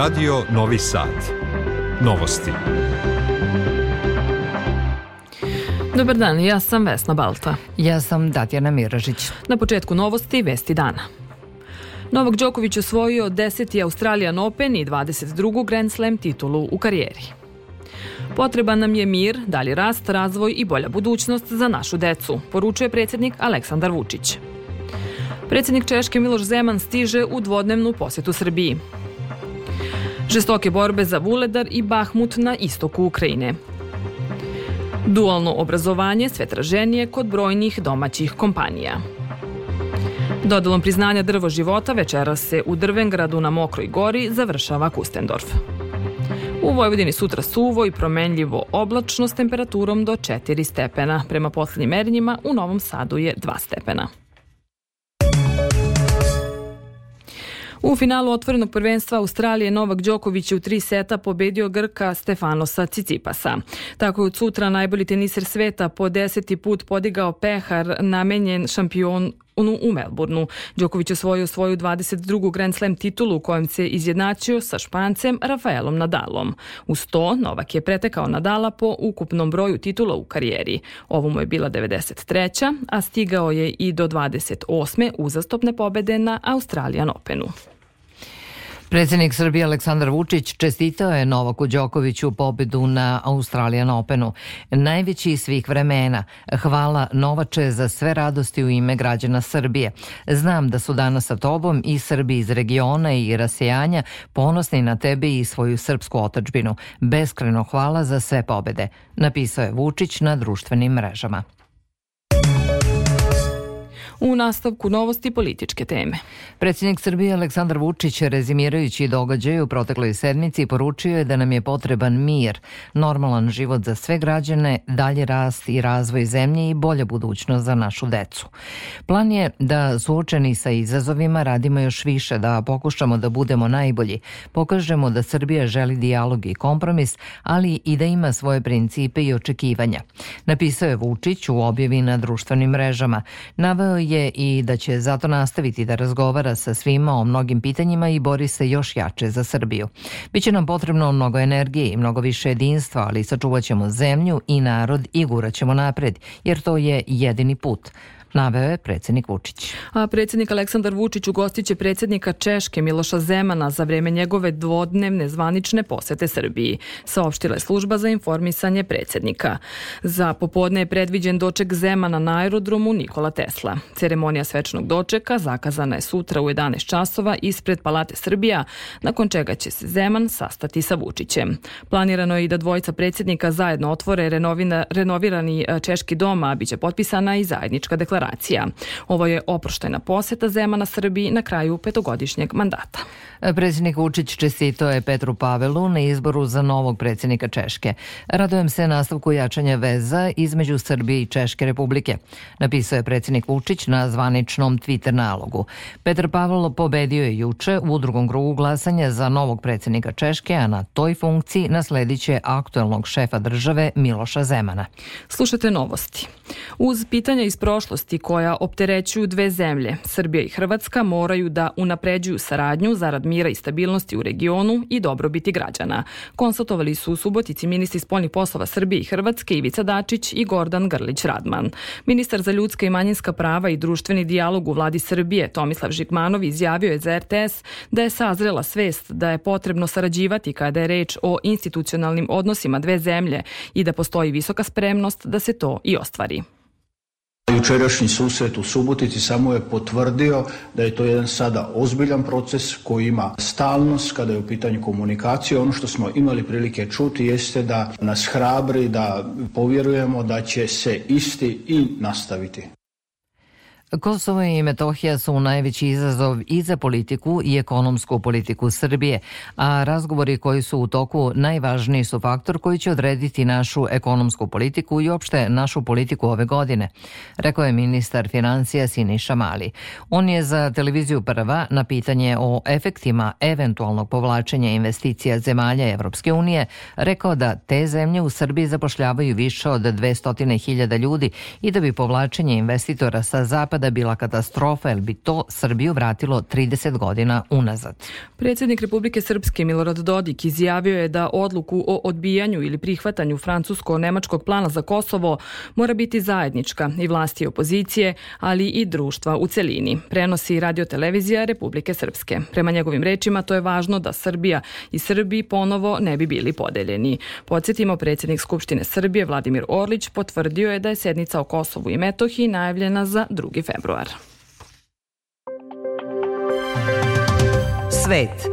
Radio Novi Sad. Novosti. Dobar dan, ja sam Vesna Balta. Ja sam Tatjana Miražić. Na početku novosti Vesti dana. Novak Đoković osvojio 10. Australian Open i 22. Grand Slam titulu u karijeri. Potreban nam je mir, dalji rast, razvoj i bolja budućnost za našu decu, poručuje predsednik Aleksandar Vučić. Predsednik Češke Miloš Zeman stiže u dvodnevnu posetu Srbiji žestoke borbe za Vuledar i Bahmut na istoku Ukrajine. Dualno obrazovanje sve traženije kod brojnih domaćih kompanija. Dodelom priznanja drvo života večera se u Drvengradu na Mokroj gori završava Kustendorf. U Vojvodini sutra suvo i promenljivo oblačno s temperaturom do 4 stepena. Prema poslednjim merenjima u Novom Sadu je 2 stepena. U finalu otvorenog prvenstva Australije Novak Đoković je u tri seta pobedio Grka Stefanosa Cicipasa. Tako je od sutra najbolji teniser sveta po deseti put podigao pehar namenjen šampion u Melbourneu. Đoković je osvojio svoju 22. Grand Slam titulu u kojem se izjednačio sa Špancem Rafaelom Nadalom. Uz to Novak je pretekao Nadala po ukupnom broju titula u karijeri. Ovo mu je bila 93. a stigao je i do 28. uzastopne pobede na Australian Openu. Predsednik Srbije Aleksandar Vučić čestitao je Novaku Đokoviću pobedu na Australijan Openu, najveći svih vremena. Hvala Novače za sve radosti u ime građana Srbije. Znam da su danas sa tobom i Srbi iz regiona i rasijanja ponosni na tebe i svoju srpsku otačbinu. Beskreno hvala za sve pobede, napisao je Vučić na društvenim mrežama. U nastavku novosti političke teme. Predsjednik Srbije Aleksandar Vučić rezimirajući događaje u protekloj sedmici poručio je da nam je potreban mir, normalan život za sve građane, dalje rast i razvoj zemlje i bolja budućnost za našu decu. Plan je da suočeni sa izazovima radimo još više, da pokušamo da budemo najbolji, pokažemo da Srbija želi dijalog i kompromis, ali i da ima svoje principe i očekivanja. Napisao je Vučić u objavi na društvenim mrežama. Naveo je je i da će zato nastaviti da razgovara sa svima o mnogim pitanjima i bori se još jače za Srbiju. Biće nam potrebno mnogo energije i mnogo više jedinstva, ali sačuvat ćemo zemlju i narod i guraćemo napred, jer to je jedini put naveo je predsednik Vučić. A predsednik Aleksandar Vučić ugostiće predsednika Češke Miloša Zemana za vreme njegove dvodnevne zvanične posete Srbiji, saopštila je služba za informisanje predsednika. Za popodne je predviđen doček Zemana na aerodromu Nikola Tesla. Ceremonija svečnog dočeka zakazana je sutra u 11 časova ispred Palate Srbija, nakon čega će se Zeman sastati sa Vučićem. Planirano je i da dvojica predsednika zajedno otvore renovina, renovirani e, Češki dom, a biće potpisana i zajednička deklaracija deklaracija. Ovo je oproštajna poseta Zemana Srbiji na kraju petogodišnjeg mandata. Predsjednik Vučić čestito je Petru Pavelu na izboru za novog predsjednika Češke. Radojem se nastavku jačanja veza između Srbije i Češke republike, napisao je predsjednik Vučić na zvaničnom Twitter nalogu. Petar Pavel pobedio je juče u drugom krugu glasanja za novog predsjednika Češke, a na toj funkciji naslediće aktuelnog šefa države Miloša Zemana. Slušajte novosti. Uz pitanja iz prošlosti vrednosti koja opterećuju dve zemlje, Srbija i Hrvatska, moraju da unapređuju saradnju zarad mira i stabilnosti u regionu i dobrobiti građana. Konstatovali su u Subotici ministri spoljnih poslova Srbije i Hrvatske Ivica Dačić i Gordan Grlić-Radman. Ministar za ljudska i manjinska prava i društveni dijalog u vladi Srbije Tomislav Žigmanov izjavio je za RTS da je sazrela svest da je potrebno sarađivati kada je reč o institucionalnim odnosima dve zemlje i da postoji visoka spremnost da se to i ostvari jučerašnji susret u Subotici samo je potvrdio da je to jedan sada ozbiljan proces koji ima stalnost kada je u pitanju komunikacije. Ono što smo imali prilike čuti jeste da nas hrabri da povjerujemo da će se isti i nastaviti. Kosovo i Metohija su najveći izazov i za politiku i ekonomsku politiku Srbije, a razgovori koji su u toku najvažniji su faktor koji će odrediti našu ekonomsku politiku i opšte našu politiku ove godine, rekao je ministar financija Siniša Mali. On je za televiziju prva na pitanje o efektima eventualnog povlačenja investicija zemalja Evropske unije rekao da te zemlje u Srbiji zapošljavaju više od 200.000 ljudi i da bi povlačenje investitora sa zapada nekada bila katastrofa, jer bi to Srbiju vratilo 30 godina unazad. Predsednik Republike Srpske Milorad Dodik izjavio je da odluku o odbijanju ili prihvatanju francusko-nemačkog plana za Kosovo mora biti zajednička i vlasti i opozicije, ali i društva u celini, prenosi radio televizija Republike Srpske. Prema njegovim rečima, to je važno da Srbija i Srbi ponovo ne bi bili podeljeni. Podsjetimo, predsednik Skupštine Srbije Vladimir Orlić potvrdio je da je sednica o Kosovu i Metohiji najavljena za 2. februar februar. Svet.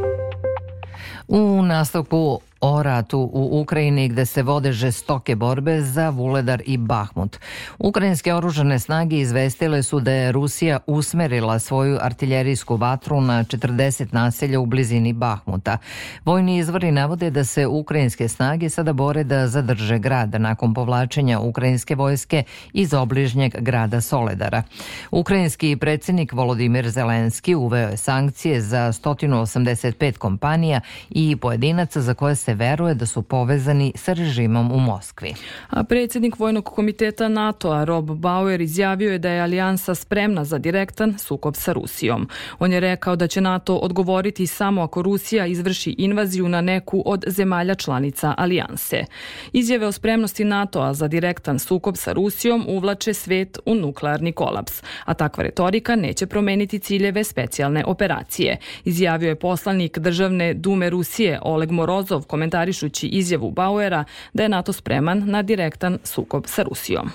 U nastavku o ratu u Ukrajini gde se vode žestoke borbe za Vuledar i Bahmut. Ukrajinske oružane snage izvestile su da je Rusija usmerila svoju artiljerijsku vatru na 40 naselja u blizini Bahmuta. Vojni izvori navode da se ukrajinske snage sada bore da zadrže grad nakon povlačenja ukrajinske vojske iz obližnjeg grada Soledara. Ukrajinski predsednik Volodimir Zelenski uveo je sankcije za 185 kompanija i pojedinaca za koje se se veruje da su povezani sa režimom u Moskvi. A predsednik Vojnog komiteta NATO-a Rob Bauer izjavio je da je alijansa spremna za direktan sukob sa Rusijom. On je rekao da će NATO odgovoriti samo ako Rusija izvrši invaziju na neku od zemalja članica alijanse. Izjave o spremnosti NATO-a za direktan sukob sa Rusijom uvlače svet u nuklearni kolaps, a takva retorika neće promeniti ciljeve specijalne operacije, izjavio je poslanik Državne dume Rusije Oleg Morozov, komentarišući izjavu Bauera da je NATO spreman na direktan sukob sa Rusijom.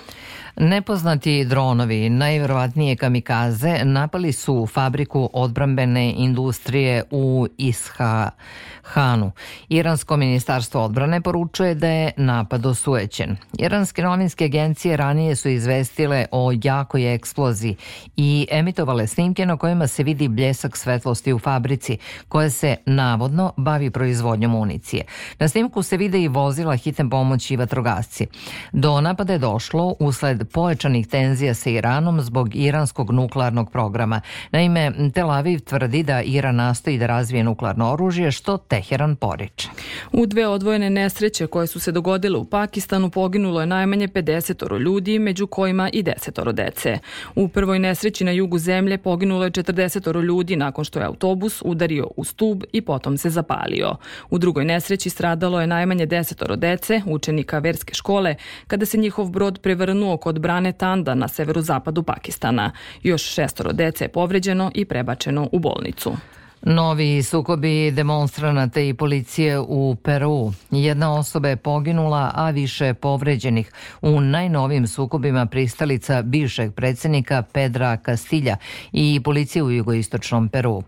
Nepoznati dronovi, najverovatnije kamikaze, napali su fabriku odbrambene industrije u Ishahanu. Iransko ministarstvo odbrane poručuje da je napad osuećen. Iranske novinske agencije ranije su izvestile o jakoj eksploziji i emitovale snimke na kojima se vidi bljesak svetlosti u fabrici, koja se navodno bavi proizvodnjom municije. Na snimku se vide i vozila hitne pomoći i vatrogasci. Do napada je došlo usled usled pojačanih tenzija sa Iranom zbog iranskog nuklearnog programa. Naime, Tel Aviv tvrdi da Iran nastoji da razvije nuklearno oružje, što Teheran poriče. U dve odvojene nesreće koje su se dogodile u Pakistanu poginulo je najmanje 50 ljudi, među kojima i 10 dece. U prvoj nesreći na jugu zemlje poginulo je 40 ljudi nakon što je autobus udario u stub i potom se zapalio. U drugoj nesreći stradalo je najmanje 10 dece, učenika verske škole, kada se njihov brod prevrnuo kod kod Brane Tanda na zapadu Pakistana. Još šestoro dece je povređeno i prebačeno u bolnicu. Novi sukobi demonstranata i policije u Peru. Jedna osoba je poginula, a više povređenih u najnovim sukobima pristalica bivšeg predsednika Pedra Kastilja i policije u jugoistočnom Peru.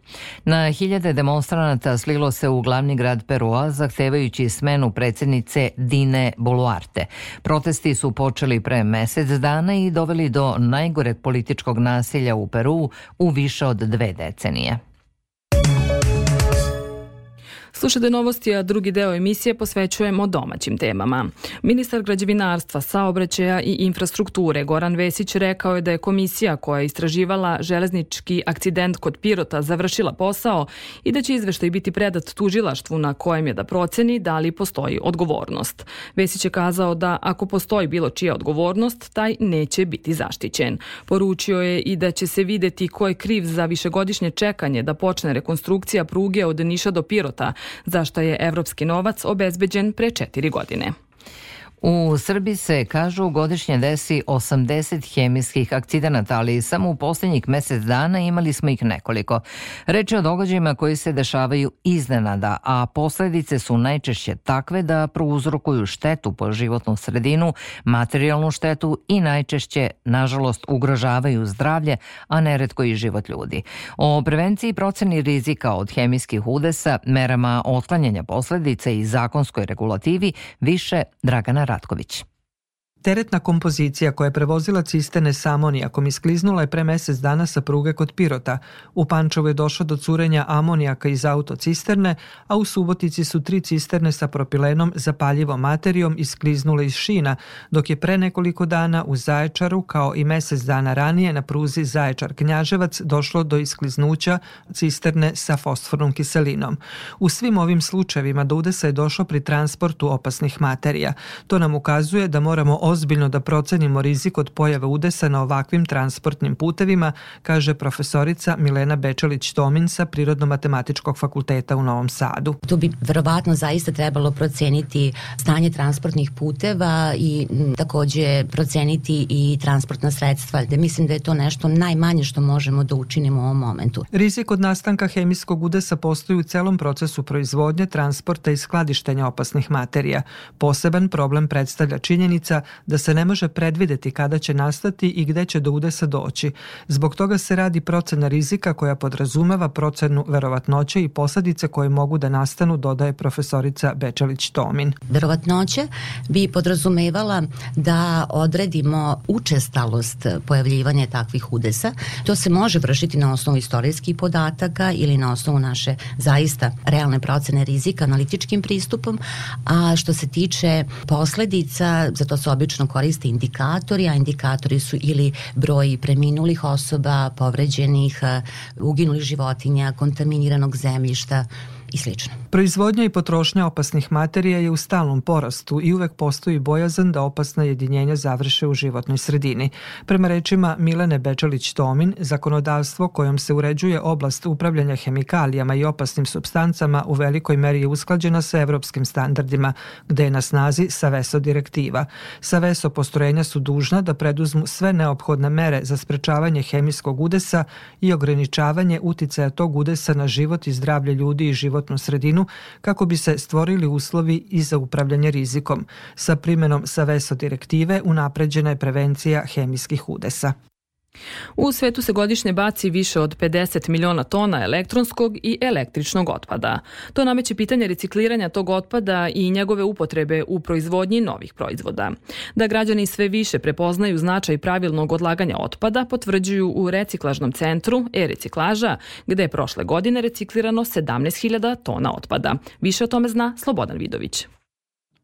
Na hiljade demonstranata slilo se u glavni grad Perua zahtevajući smenu predsednice Dine Boluarte. Protesti su počeli pre mesec dana i doveli do najgoreg političkog nasilja u Peru u više od dve decenije. Slušajte novosti, a drugi deo emisije posvećujemo domaćim temama. Ministar građevinarstva, saobraćaja i infrastrukture Goran Vesić rekao je da je komisija koja je istraživala železnički akcident kod Pirota završila posao i da će izveštaj biti predat tužilaštvu na kojem je da proceni da li postoji odgovornost. Vesić je kazao da ako postoji bilo čija odgovornost, taj neće biti zaštićen. Poručio je i da će se videti ko je kriv za višegodišnje čekanje da počne rekonstrukcija pruge od Niša do Pirota, za što je evropski novac obezbeđen pre četiri godine. U Srbiji se, kažu, godišnje desi 80 hemijskih akcidenata, ali samo u poslednjih mesec dana imali smo ih nekoliko. Reč je o događajima koji se dešavaju iznenada, a posledice su najčešće takve da prouzrokuju štetu po životnu sredinu, materijalnu štetu i najčešće, nažalost, ugrožavaju zdravlje, a neretko i život ljudi. O prevenciji proceni rizika od hemijskih udesa, merama otklanjanja posledica i zakonskoj regulativi više Dragana Ratković. Teretna kompozicija koja je prevozila cisterne s amonijakom iskliznula je pre mesec dana sa pruge kod Pirota. U Pančevu je došlo do curenja amonijaka iz autocisterne, a u Subotici su tri cisterne sa propilenom zapaljivom materijom iskliznule iz šina, dok je pre nekoliko dana u Zaječaru, kao i mesec dana ranije na pruzi Zaječar-Knjaževac, došlo do iskliznuća cisterne sa fosfornom kiselinom. U svim ovim slučajevima do udesa je došlo pri transportu opasnih materija. To nam ukazuje da moramo ozbiljno ozbiljno da procenimo rizik od pojave udesa na ovakvim transportnim putevima, kaže profesorica Milena Bečalić-Tomin sa Prirodno-matematičkog fakulteta u Novom Sadu. Tu bi verovatno zaista trebalo proceniti stanje transportnih puteva i takođe proceniti i transportna sredstva, gde mislim da je to nešto najmanje što možemo da učinimo u ovom momentu. Rizik od nastanka hemijskog udesa postoji u celom procesu proizvodnje, transporta i skladištenja opasnih materija. Poseban problem predstavlja činjenica da se ne može predvideti kada će nastati i gde će do udesa doći. Zbog toga se radi procena rizika koja podrazumeva procenu verovatnoće i posledice koje mogu da nastanu, dodaje profesorica Bečalić-Tomin. Verovatnoće bi podrazumevala da odredimo učestalost pojavljivanja takvih udesa. To se može vršiti na osnovu istorijskih podataka ili na osnovu naše zaista realne procene rizika analitičkim pristupom, a što se tiče posledica, za to se obično obično koriste indikatori, a indikatori su ili broj preminulih osoba, povređenih, uginulih životinja, kontaminiranog zemljišta i slično. Proizvodnja i potrošnja opasnih materija je u stalnom porastu i uvek postoji bojazan da opasna jedinjenja završe u životnoj sredini. Prema rečima Milene Bečalić-Tomin, zakonodavstvo kojom se uređuje oblast upravljanja hemikalijama i opasnim substancama u velikoj meri je usklađena sa evropskim standardima, gde je na snazi Saveso direktiva. Saveso postrojenja su dužna da preduzmu sve neophodne mere za sprečavanje hemijskog udesa i ograničavanje uticaja tog udesa na život i zdravlje ljudi i životnu sredinu, kako bi se stvorili uslovi i za upravljanje rizikom. Sa primenom Saveso direktive unapređena je prevencija hemijskih udesa. U svetu se godišnje baci više od 50 miliona tona elektronskog i električnog otpada. To nameće pitanje recikliranja tog otpada i njegove upotrebe u proizvodnji novih proizvoda. Da građani sve više prepoznaju značaj pravilnog odlaganja otpada potvrđuju u reciklažnom centru e-reciklaža, gde je prošle godine reciklirano 17.000 tona otpada. Više o tome zna Slobodan Vidović.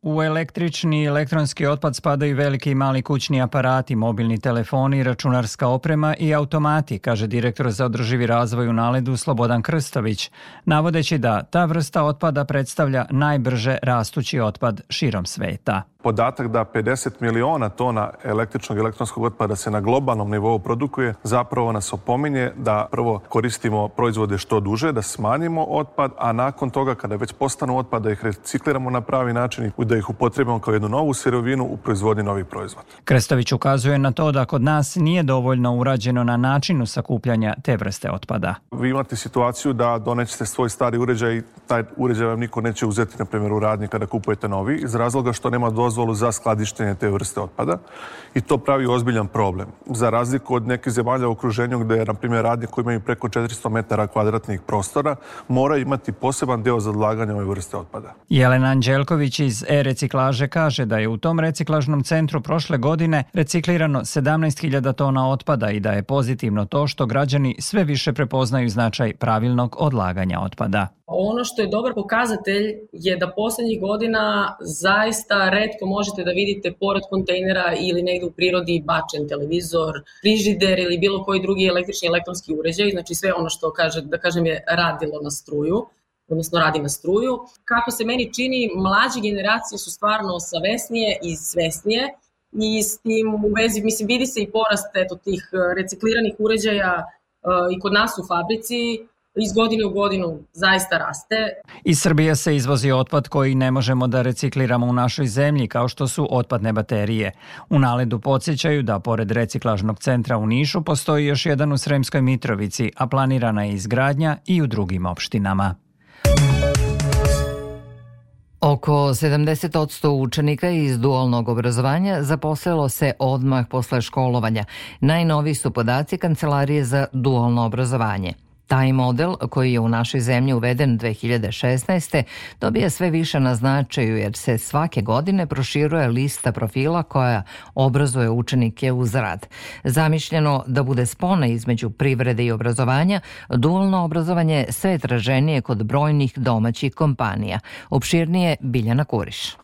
U električni i elektronski otpad spadaju veliki i mali kućni aparati, mobilni telefoni, računarska oprema i automati, kaže direktor za održivi razvoj u Naledu Slobodan Krstović, navodeći da ta vrsta otpada predstavlja najbrže rastući otpad širom sveta. Podatak da 50 miliona tona električnog elektronskog otpada se na globalnom nivou produkuje zapravo nas opominje da prvo koristimo proizvode što duže, da smanjimo otpad, a nakon toga kada već postanu otpad da ih recikliramo na pravi način i da ih upotrebimo kao jednu novu sirovinu u proizvodnji novih proizvoda. Krestović ukazuje na to da kod nas nije dovoljno urađeno na načinu sakupljanja te vrste otpada. Vi imate situaciju da donećete svoj stari uređaj i taj uređaj vam niko neće uzeti, na primjer, u radnji kada kupujete novi, iz razloga što nema doz dozvolu za skladištenje te vrste otpada i to pravi ozbiljan problem. Za razliku od nekih zemalja u okruženju gde je, na primjer, radnik koji imaju preko 400 metara kvadratnih prostora, mora imati poseban deo za odlaganje ove vrste otpada. Jelena Anđelković iz e-reciklaže kaže da je u tom reciklažnom centru prošle godine reciklirano 17.000 tona otpada i da je pozitivno to što građani sve više prepoznaju značaj pravilnog odlaganja otpada. Ono što je dobar pokazatelj je da poslednjih godina zaista redko često možete da vidite pored kontejnera ili negde u prirodi bačen televizor, frižider ili bilo koji drugi električni elektronski uređaj, znači sve ono što kaže, da kažem je radilo na struju odnosno radi na struju. Kako se meni čini, mlađe generacije su stvarno savesnije i svesnije i s tim u vezi, mislim, vidi se i porast eto, tih e, recikliranih uređaja e, i kod nas u fabrici, iz godine u godinu zaista raste. Iz Srbije se izvozi otpad koji ne možemo da recikliramo u našoj zemlji, kao što su otpadne baterije. U naledu podsjećaju da pored reciklažnog centra u Nišu postoji još jedan u Sremskoj Mitrovici, a planirana je izgradnja i u drugim opštinama. Oko 70% učenika iz dualnog obrazovanja zaposlilo se odmah posle školovanja. Najnoviji su podaci Kancelarije za dualno obrazovanje. Taj model, koji je u našoj zemlji uveden 2016. dobija sve više na značaju jer se svake godine proširuje lista profila koja obrazuje učenike uz rad. Zamišljeno da bude spona između privrede i obrazovanja, dualno obrazovanje sve traženije kod brojnih domaćih kompanija. Opširnije Biljana Kuriš.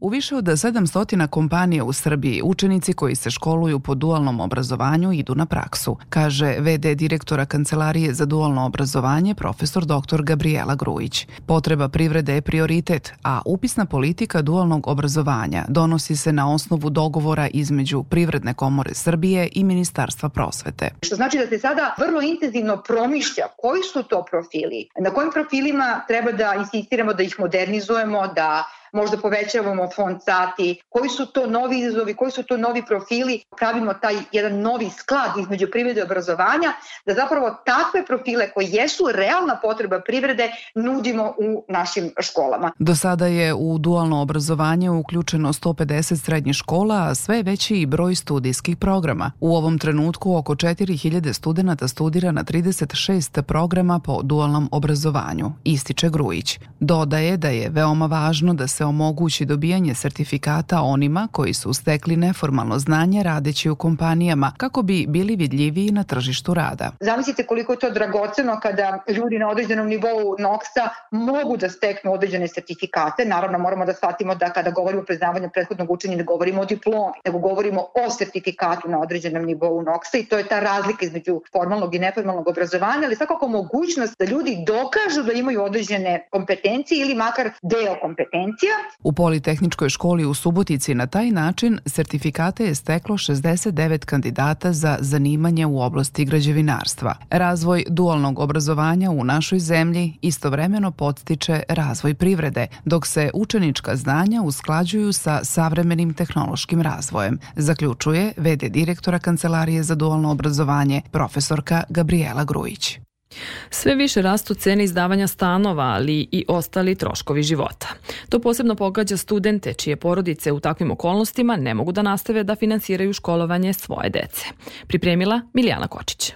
U više od 700 kompanija u Srbiji učenici koji se školuju po dualnom obrazovanju idu na praksu, kaže VD direktora Kancelarije za dualno obrazovanje profesor dr. Gabriela Grujić. Potreba privrede je prioritet, a upisna politika dualnog obrazovanja donosi se na osnovu dogovora između Privredne komore Srbije i Ministarstva prosvete. Što znači da se sada vrlo intenzivno promišlja koji su to profili, na kojim profilima treba da insistiramo da ih modernizujemo, da možda povećavamo fond sati, koji su to novi izazovi, koji su to novi profili, pravimo taj jedan novi sklad između privrede i obrazovanja, da zapravo takve profile koji jesu realna potreba privrede nudimo u našim školama. Do sada je u dualno obrazovanje uključeno 150 srednjih škola, a sve veći i broj studijskih programa. U ovom trenutku oko 4000 studenta studira na 36 programa po dualnom obrazovanju, ističe Grujić. Dodaje da je veoma važno da se se omogući dobijanje sertifikata onima koji su stekli neformalno znanje radeći u kompanijama kako bi bili vidljiviji na tržištu rada. Zamislite koliko je to dragoceno kada ljudi na određenom nivou NOX-a mogu da steknu određene sertifikate. Naravno moramo da shvatimo da kada govorimo o priznavanju prethodnog učenja ne govorimo o diplomi, nego govorimo o sertifikatu na određenom nivou NOX-a i to je ta razlika između formalnog i neformalnog obrazovanja, ali svakako mogućnost da ljudi dokažu da imaju određene kompetencije ili makar deo kompetencije profesija. U Politehničkoj školi u Subotici na taj način sertifikate je steklo 69 kandidata za zanimanje u oblasti građevinarstva. Razvoj dualnog obrazovanja u našoj zemlji istovremeno podstiče razvoj privrede, dok se učenička znanja usklađuju sa savremenim tehnološkim razvojem, zaključuje VD direktora Kancelarije za dualno obrazovanje, profesorka Gabriela Grujić. Sve više rastu cene izdavanja stanova, ali i ostali troškovi života. To posebno pogađa studente čije porodice u takvim okolnostima ne mogu da nastave da finansiraju školovanje svoje dece. Pripremila Milijana Kočić.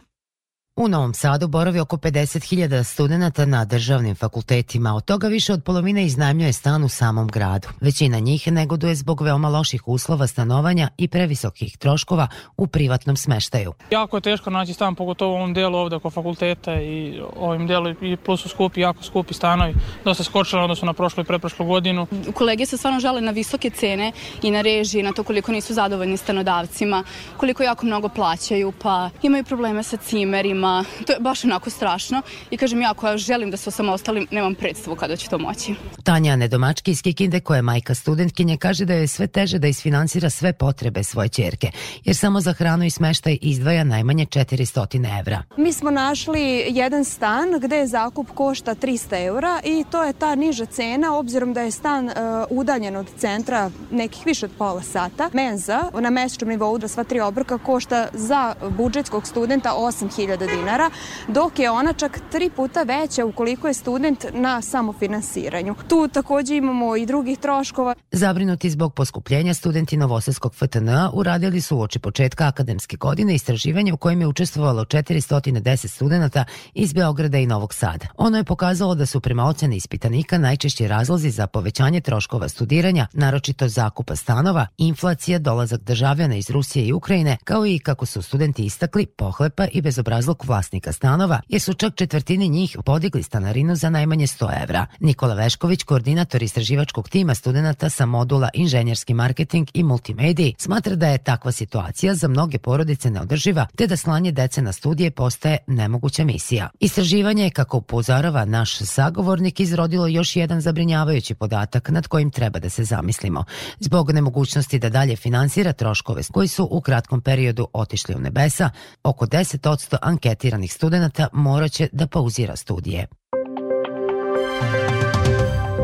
U Novom Sadu boravi oko 50.000 studenta na državnim fakultetima, od toga više od polovine iznajmljuje stan u samom gradu. Većina njih negoduje zbog veoma loših uslova stanovanja i previsokih troškova u privatnom smeštaju. Jako je teško naći stan, pogotovo u ovom delu ovde oko fakulteta i ovim delu i plus su skupi, jako skupi stanovi. Dosta skočili odnosno na prošlu i preprošlu godinu. Kolege se stvarno žale na visoke cene i na režije, na to koliko nisu zadovoljni stanodavcima, koliko jako mnogo plaćaju, pa imaju probleme sa cimerima, nama, to je baš onako strašno i kažem ja koja želim da se ostalim, nemam predstavu kada će to moći. Tanja Nedomački iz Kikinde koja je majka studentkinje kaže da je sve teže da isfinansira sve potrebe svoje čerke jer samo za hranu i smeštaj izdvaja najmanje 400 evra. Mi smo našli jedan stan gde je zakup košta 300 eura i to je ta niža cena obzirom da je stan e, udaljen od centra nekih više od pola sata. Menza na mesečnom nivou da sva tri obroka košta za budžetskog studenta 8000 dinara, dok je ona čak tri puta veća ukoliko je student na samofinansiranju. Tu takođe imamo i drugih troškova. Zabrinuti zbog poskupljenja studenti Novosadskog FTN uradili su uoči početka akademske godine istraživanje u kojem je učestvovalo 410 studenta iz Beograda i Novog Sada. Ono je pokazalo da su prema ocene ispitanika najčešći razlozi za povećanje troškova studiranja, naročito zakupa stanova, inflacija, dolazak državljana iz Rusije i Ukrajine, kao i kako su studenti istakli pohlepa i bezobrazluk vlasnika stanova, jer su čak četvrtini njih podigli stanarinu za najmanje 100 evra. Nikola Vešković, koordinator istraživačkog tima studenta sa modula Inženjerski marketing i multimediji, smatra da je takva situacija za mnoge porodice neodrživa, te da slanje dece na studije postaje nemoguća misija. Istraživanje je, kako upozorava naš sagovornik, izrodilo još jedan zabrinjavajući podatak nad kojim treba da se zamislimo. Zbog nemogućnosti da dalje finansira troškove koji su u kratkom periodu otišli u nebesa, oko 10% anket anketiranih studenta moraće da pauzira studije.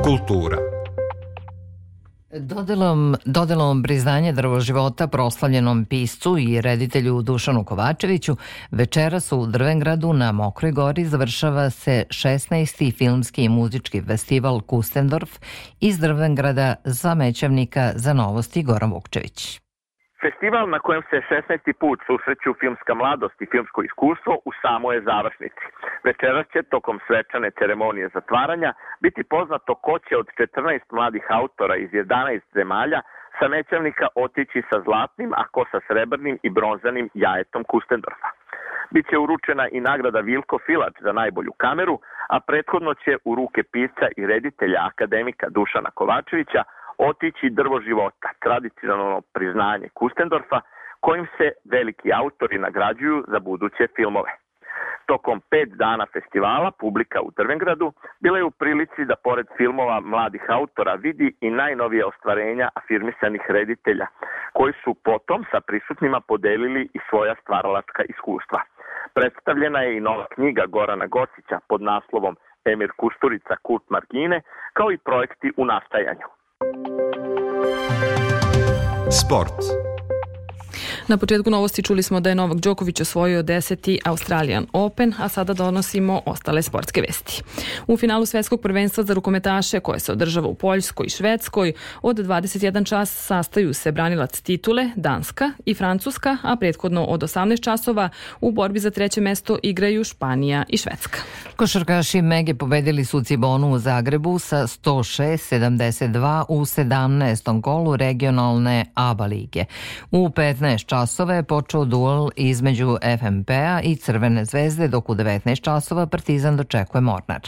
Kultura Dodelom, dodelom priznanje drvo života proslavljenom piscu i reditelju Dušanu Kovačeviću, večeras u Drvengradu na Mokroj gori završava se 16. filmski i muzički festival Kustendorf iz Drvengrada za mećavnika za novosti Goran Vukčević. Festival na kojem se 16. put susreću filmska mladost i filmsko iskustvo u samo je završnici. Večeras će tokom svečane ceremonije zatvaranja biti poznato ko će od 14 mladih autora iz 11 zemalja sa Nećavnika otići sa zlatnim, a ko sa srebrnim i bronzanim jajetom Kustendorfa. Biće uručena i nagrada Vilko Filač za najbolju kameru, a prethodno će u ruke pisca i reditelja akademika Dušana Kovačevića otići drvo života, tradicionalno priznanje Kustendorfa, kojim se veliki autori nagrađuju za buduće filmove. Tokom pet dana festivala publika u Drvengradu bila je u prilici da pored filmova mladih autora vidi i najnovije ostvarenja afirmisanih reditelja, koji su potom sa prisutnima podelili i svoja stvaralačka iskustva. Predstavljena je i nova knjiga Gorana Gocića pod naslovom Emir Kusturica, Kurt Margine, kao i projekti u nastajanju. Sport. Na početku novosti čuli smo da je Novak Đoković osvojio 10. Australian Open, a sada donosimo ostale sportske vesti. U finalu svetskog prvenstva za rukometaše koje se održava u Poljskoj i Švedskoj od 21 čas sastaju se branilac titule Danska i Francuska, a prethodno od 18 časova u borbi za treće mesto igraju Španija i Švedska. Košarkaši Mege pobedili su Cibonu u Zagrebu sa 106-72 u 17. kolu regionalne ABA lige. U 15 časova časova je počeo duel između FMP-a i Crvene zvezde, dok u 19 časova Partizan dočekuje Mornar.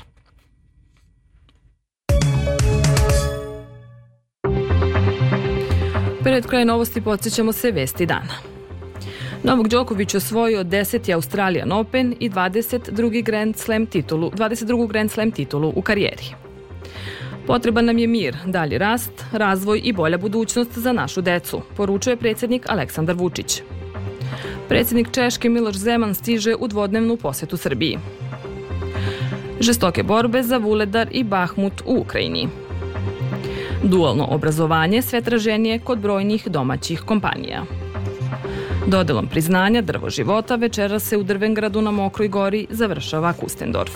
Pred kraj novosti podsjećamo se vesti dana. Novog Đoković osvojio 10. Australian Open i 22. Grand Slam titulu, 22. Grand Slam titulu u karijeri. Potreban nam je mir, dalji rast, razvoj i bolja budućnost za našu decu, poručuje predsednik Aleksandar Vučić. Predsednik Češke Miloš Zeman stiže u dvodnevnu posetu Srbiji. Žestoke borbe za Vuledar i Bahmut u Ukrajini. Dualno obrazovanje sve traženije kod brojnih domaćih kompanija. Dodelom priznanja Drvo života večera se u Drvengradu na Mokroj gori završava Kustendorf.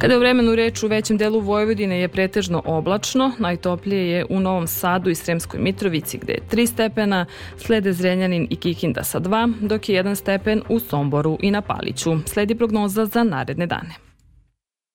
Kada je u vremenu reč u većem delu Vojvodine je pretežno oblačno, najtoplije je u Novom Sadu i Sremskoj Mitrovici gde je 3 stepena, slede Zrenjanin i Kikinda sa 2, dok je 1 stepen u Somboru i na Paliću. Sledi prognoza za naredne dane.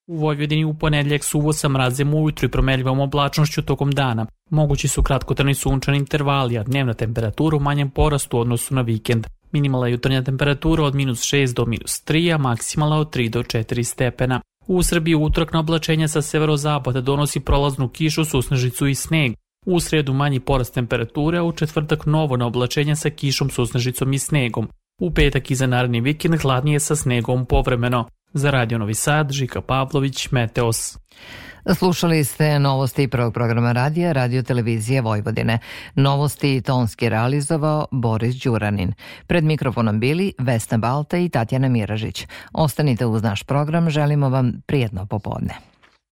U Vojvodini u ponedljak suvo sa mrazem ujutru i promeljivom oblačnošću tokom dana. Mogući su kratkotrni sunčani intervali, a dnevna temperatura u manjem porastu u odnosu na vikend. Minimala jutarnja temperatura od minus 6 do minus 3, a maksimala od 3 do 4 stepena. U Srbiji na oblačenje sa severozapada donosi prolaznu kišu, susnežicu i sneg. U sredu manji porast temperature, a u četvrtak novo na oblačenje sa kišom, susnežicom i snegom. U petak i za naredni vikend hladnije sa snegom povremeno. Za Radio Novi Sad, Žika Pavlović, Meteos. Slušali ste novosti prvog programa radija Radio Televizije Vojvodine. Novosti tonski realizovao Boris Đuranin. Pred mikrofonom bili Vesna Balta i Tatjana Miražić. Ostanite uz naš program, želimo vam prijedno popodne.